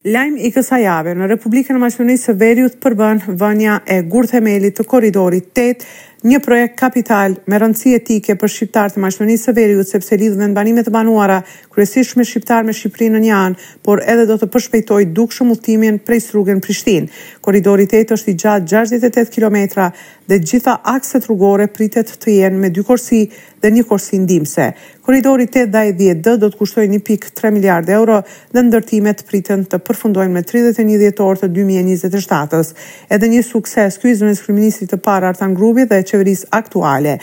Lajm i kësaj jave, në Republikën e Maqedonisë së Veriut përbën vënia e gurthemelit të Korridorit 8, një projekt kapital me rëndësi jetike për shqiptarët e Maqedonisë së Veriut sepse lidh vendbanime të banuara kryesisht me shqiptarë me Shqipërinë në një anë, por edhe do të përshpejtojë dukshëm udhëtimin prej Strugës në Prishtinë. Korridori 8 është i gjatë gjashtëdhjetë e tetë kilometra dhe gjitha akset rrugore pritet të jenë me dy korsi dhe një korsi ndihmëse. Korridori tetë dhe ai dhjetë D do të kushtojnë një pikë tre miliardë euro dhe ndërtimet priten të përfundojnë me tridhjetë e një dhjetor të dy mijë e njëzet e shtatës. Edhe një sukses ky i zëvendëskryeministrit të parë Artan Grubi dhe qeverisë aktuale.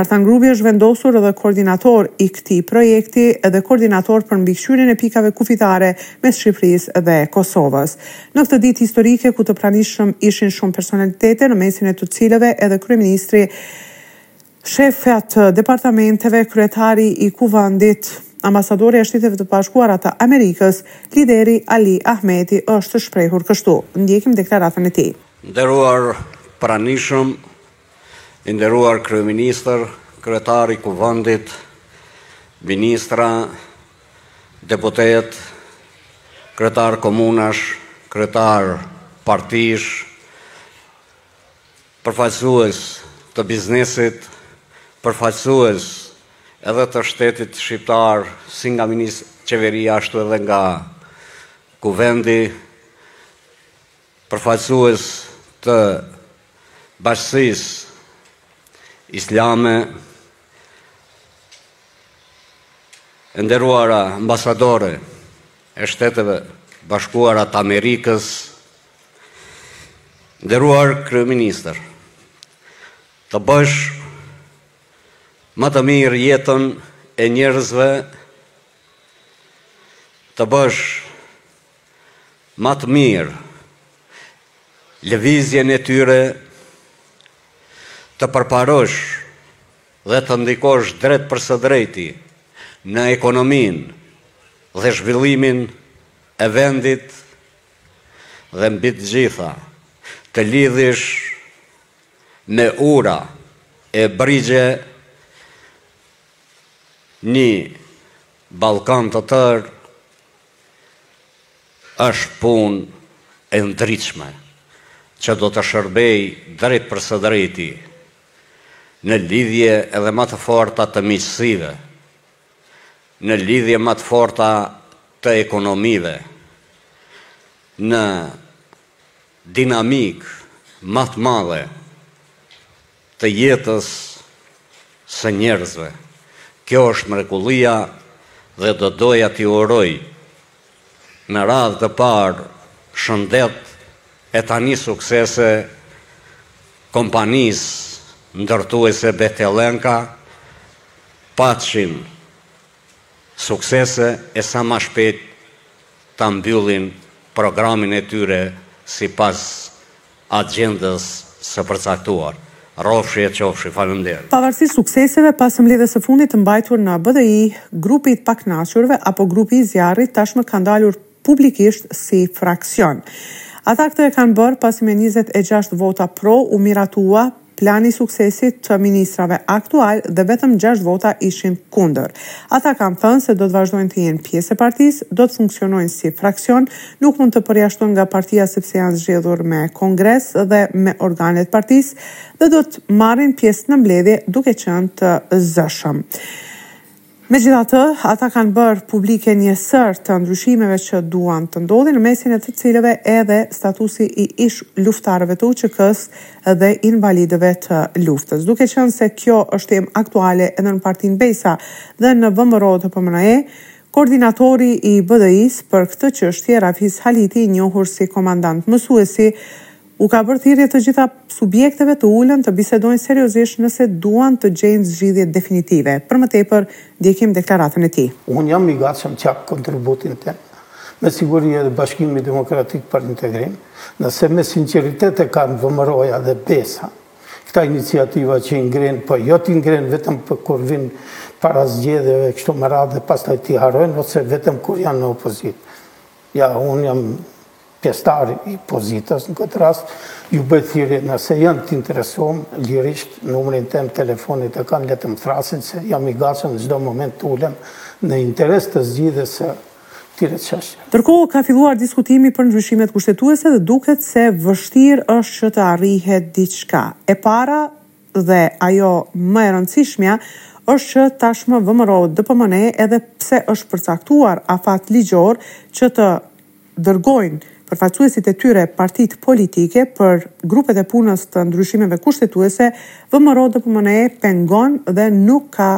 Artan Grubi është vendosur edhe koordinator i këtij projekti dhe koordinator për mbikëqyrjen e pikave kufitare mes Shqipërisë dhe Kosovës. Në këtë ditë historike ku të pranishëm ishin shumë personalitete në mesin e të cilëve edhe kryeministri shefa të departamenteve, kryetari i Kuvendit, ambasadorja e Shteteve të Bashkuara të Amerikës, lideri Ali Ahmeti është shprehur kështu. Ndjekim deklaratën e tij. Nderuar pranishëm, I nderuar kryeministër, kryetar i Kuvendit, ministra, deputetë, kryetar komunash, kryetar partish, përfaqësues të biznesit, përfaqësues edhe të shtetit shqiptar, si nga ministri qeveria ashtu edhe nga Kuvendi, Përfaqësues të Bashkësisë Islame, e nderuara ambasadore e Shteteve Bashkuara të Amerikës, nderuar kryeministër, të bësh më të mirë jetën e njerëzve, të bësh ma të mirë lëvizjen e tyre të përparosh dhe të ndikosh drejtpërsëdrejti në ekonominë dhe zhvillimin e vendit dhe mbi të gjitha të lidhësh me ura e brigje një Ballkan të tërë Është punë e ndritshme që do të shërbejë drejtpërsëdrejti në lidhje edhe ma të forta të miqësive, në lidhje ma të forta të ekonomive, në dinamikë ma të madhe. të jetës së njerëzve. Kjo është mrekullia dhe do doja t'i uroj në radhë të parë shëndet e tani suksese kompanisë ndërtuese Bechtel-Enka, paçin suksese e sa ma shpejt ta mbyllin programin e tyre sipas agjendës së përcaktuar. Rrofshi e qofshi! Faleminderit! Pavarësisht sukseseve pas mbledhjes së fundit të mbajtur në BDI, grupi i të pakënaqurve apo grupi i zjarrit tashmë kanë dalur publikisht si fraksion. Ata këtë e kanë bërë pasi me njëzet e gjashtë vota pro u miratua Plani i suksesit të ministrave aktualë dhe vetëm gjashtë vota ishin kundër. Ata kanë thënë se do të vazhdojnë të jenë pjesë e partisë, do të funksionojnë si fraksion, nuk mund të përjashtohen nga partia sepse janë zgjedhur me kongres dhe me organe të partisë dhe do të marrin pjesë në mbledhje duke qenë të zëshëm. Megjithatë, ata kanë bërë publike një sërë të ndryshimeve që duan të ndodhin, në mesin e të cilëve edhe statusi i ish-luftëtarëve të UÇK-së dhe invalidëve të luftës. Duke qenë se kjo është temë aktuale edhe në partinë Besa dhe në VMRO-DPMNE, koordinatori i BDI-së për këtë çështje, Rafiz Haliti, i njohur si komandant Mësuesi, U ka bërë thirrje të gjitha subjekteve të ulen të bisedojnë seriozisht nëse duan të gjejnë zgjidhje definitive. Për më tepër, ndjekim deklaratën e tij. Unë jam i gatshëm të jap kontributin tim, me siguri edhe Bashkimi Demokratik për Integrim, nëse me sinqeritet e kanë VMRO-ja dhe Besa këta iniciativa që i ngrenë, po jo t'i ngrenë vetëm për kur vinë para zgjedhjeve kështu me radhë dhe pastaj t'i harrojnë ose vetëm kur janë në opozitë. Ja, unë jam Pjesëtar i pozitës në këtë rast ju bëj thirrje nëse janë të interesum lirisht numrin tem telefonit e kanë le të më thrasin se jam i gatshëm në çdo moment të ulem në interes të zgjidhjes së këtyre çështjeve. Ndërkohë ka filluar diskutimi për ndryshimet kushtetuese dhe duket se vështirë është që të arrihet diçka. E para dhe ajo më e rëndësishmja është që tashmë VMRO-DPMNE edhe pse është përcaktuar afat ligjor që të dërgojnë përfaqësuesit e tyre partitë politike për grupet e punës të ndryshimeve kushtetuese, VMRO-DPMNE pengon dhe nuk ka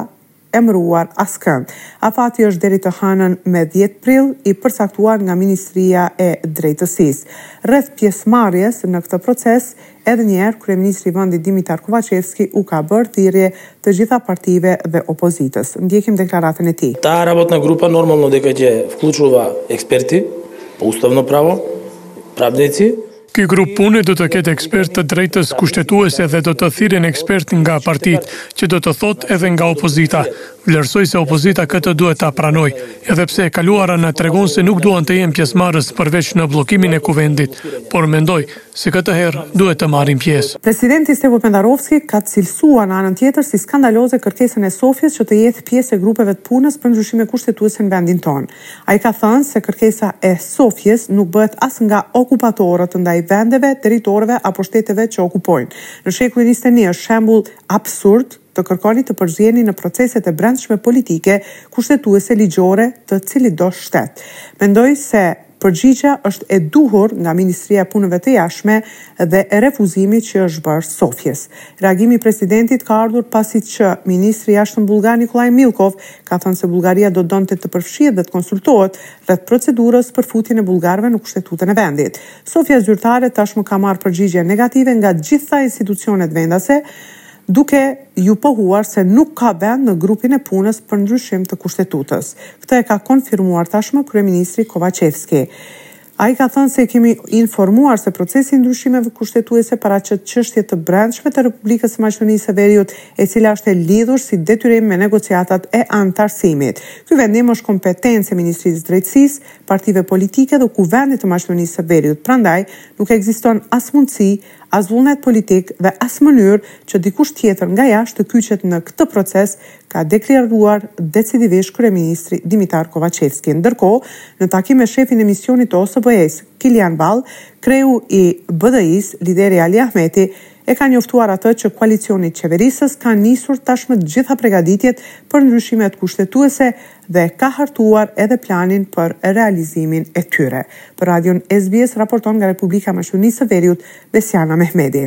emëruar askënd. Afati është deri të hënën më dhjetë prill i përcaktuar nga Ministria e Drejtësisë. Rreth pjesëmarrjes në këtë proces Edhe një herë, kryeministri i vendit Dimitar Kovaçevski u ka bërë thirrje të gjitha partive dhe opozitës. Ndjekim deklaratën e tij. Taa rabotna grupa normalno deka qe vkluçuva eksperti po ustavno pravo, pravnici. Ky grup pune do të ketë ekspertë të drejtës kushtetuese dhe do të thirrin ekspertë nga partitë, që do të thotë edhe nga opozita. Vlerësoj se opozita këtë duhet ta pranojë, edhe pse e kaluara na tregon se nuk duan të jenë pjesëmarrës përveç në bllokimin e Kuvendit, por mendoj, Se këtë herë, duhet të marrin pjesë. Presidenti Stevo Pendarovski ka cilësuar në anën tjetër si skandaloze kërkesën e Sofjes që të jetë pjesë e grupeve të punës për ndryshime kushtetuese në vendin tonë. Ai ka thënë se kërkesa e Sofjes nuk bëhet as nga okupatorët ndaj vendeve, territoreve apo shteteve që okupojnë. Në shekullin njëzet e një është shembull absurd të kërkoni të përziheni në proceset e brendshme politike, kushtetuese, ligjore të cilitdo shtet. Mendoj se Përgjigja është e duhur nga Ministria e Punëve të Jashtme dhe e refuzimit që është bërë Sofjes. Reagimi i presidentit ka ardhur pasi që ministri i Jashtëm bullgar Nikolai Milkov ka thënë se Bullgaria do donte të përfshihet dhe të konsultohet rreth procedurës për futjen e bullgarëve në Kushtetutën e vendit. Sofja zyrtare tashmë ka marrë përgjigje negative nga gjitha institucionet vendase, duke ju pohuar se nuk ka vend në grupin e punës për ndryshim të Kushtetutës. Këtë e ka konfirmuar tashmë kryeministri Kovaçevski. Ai ka thënë se i kemi informuar se procesi i ndryshimeve kushtetuese paraqet çështje të brendshme të Republikës së Maqedonisë së Veriut, e cila është e lidhur si detyrim me negociatat e anëtarësimit. Ky vendim është kompetencë e Ministrisë të Drejtësisë, partive politike dhe Kuvendit të Maqedonisë së Veriut, prandaj nuk ekziston as mundësi as vullnet politik dhe as mënyrë që dikush tjetër nga jashtë të kyçet në këtë proces, ka deklaruar decidivisht kryeministri Dimitar Kovaçevski. Ndërkohë, në takim me shefin e misionit të OSBE-së, Kilian Vall, kreu i BDI-së, lideri Ali Ahmeti, e ka njoftuar atë që koalicioni qeverisës ka nisur tashmë të gjitha pregaditjet për ndryshimet kushtetuese dhe ka hartuar edhe planin për realizimin e tyre. Për radion SBS raporton nga Republika e Maqedonisë së Veriut, Besiana Mehmedi.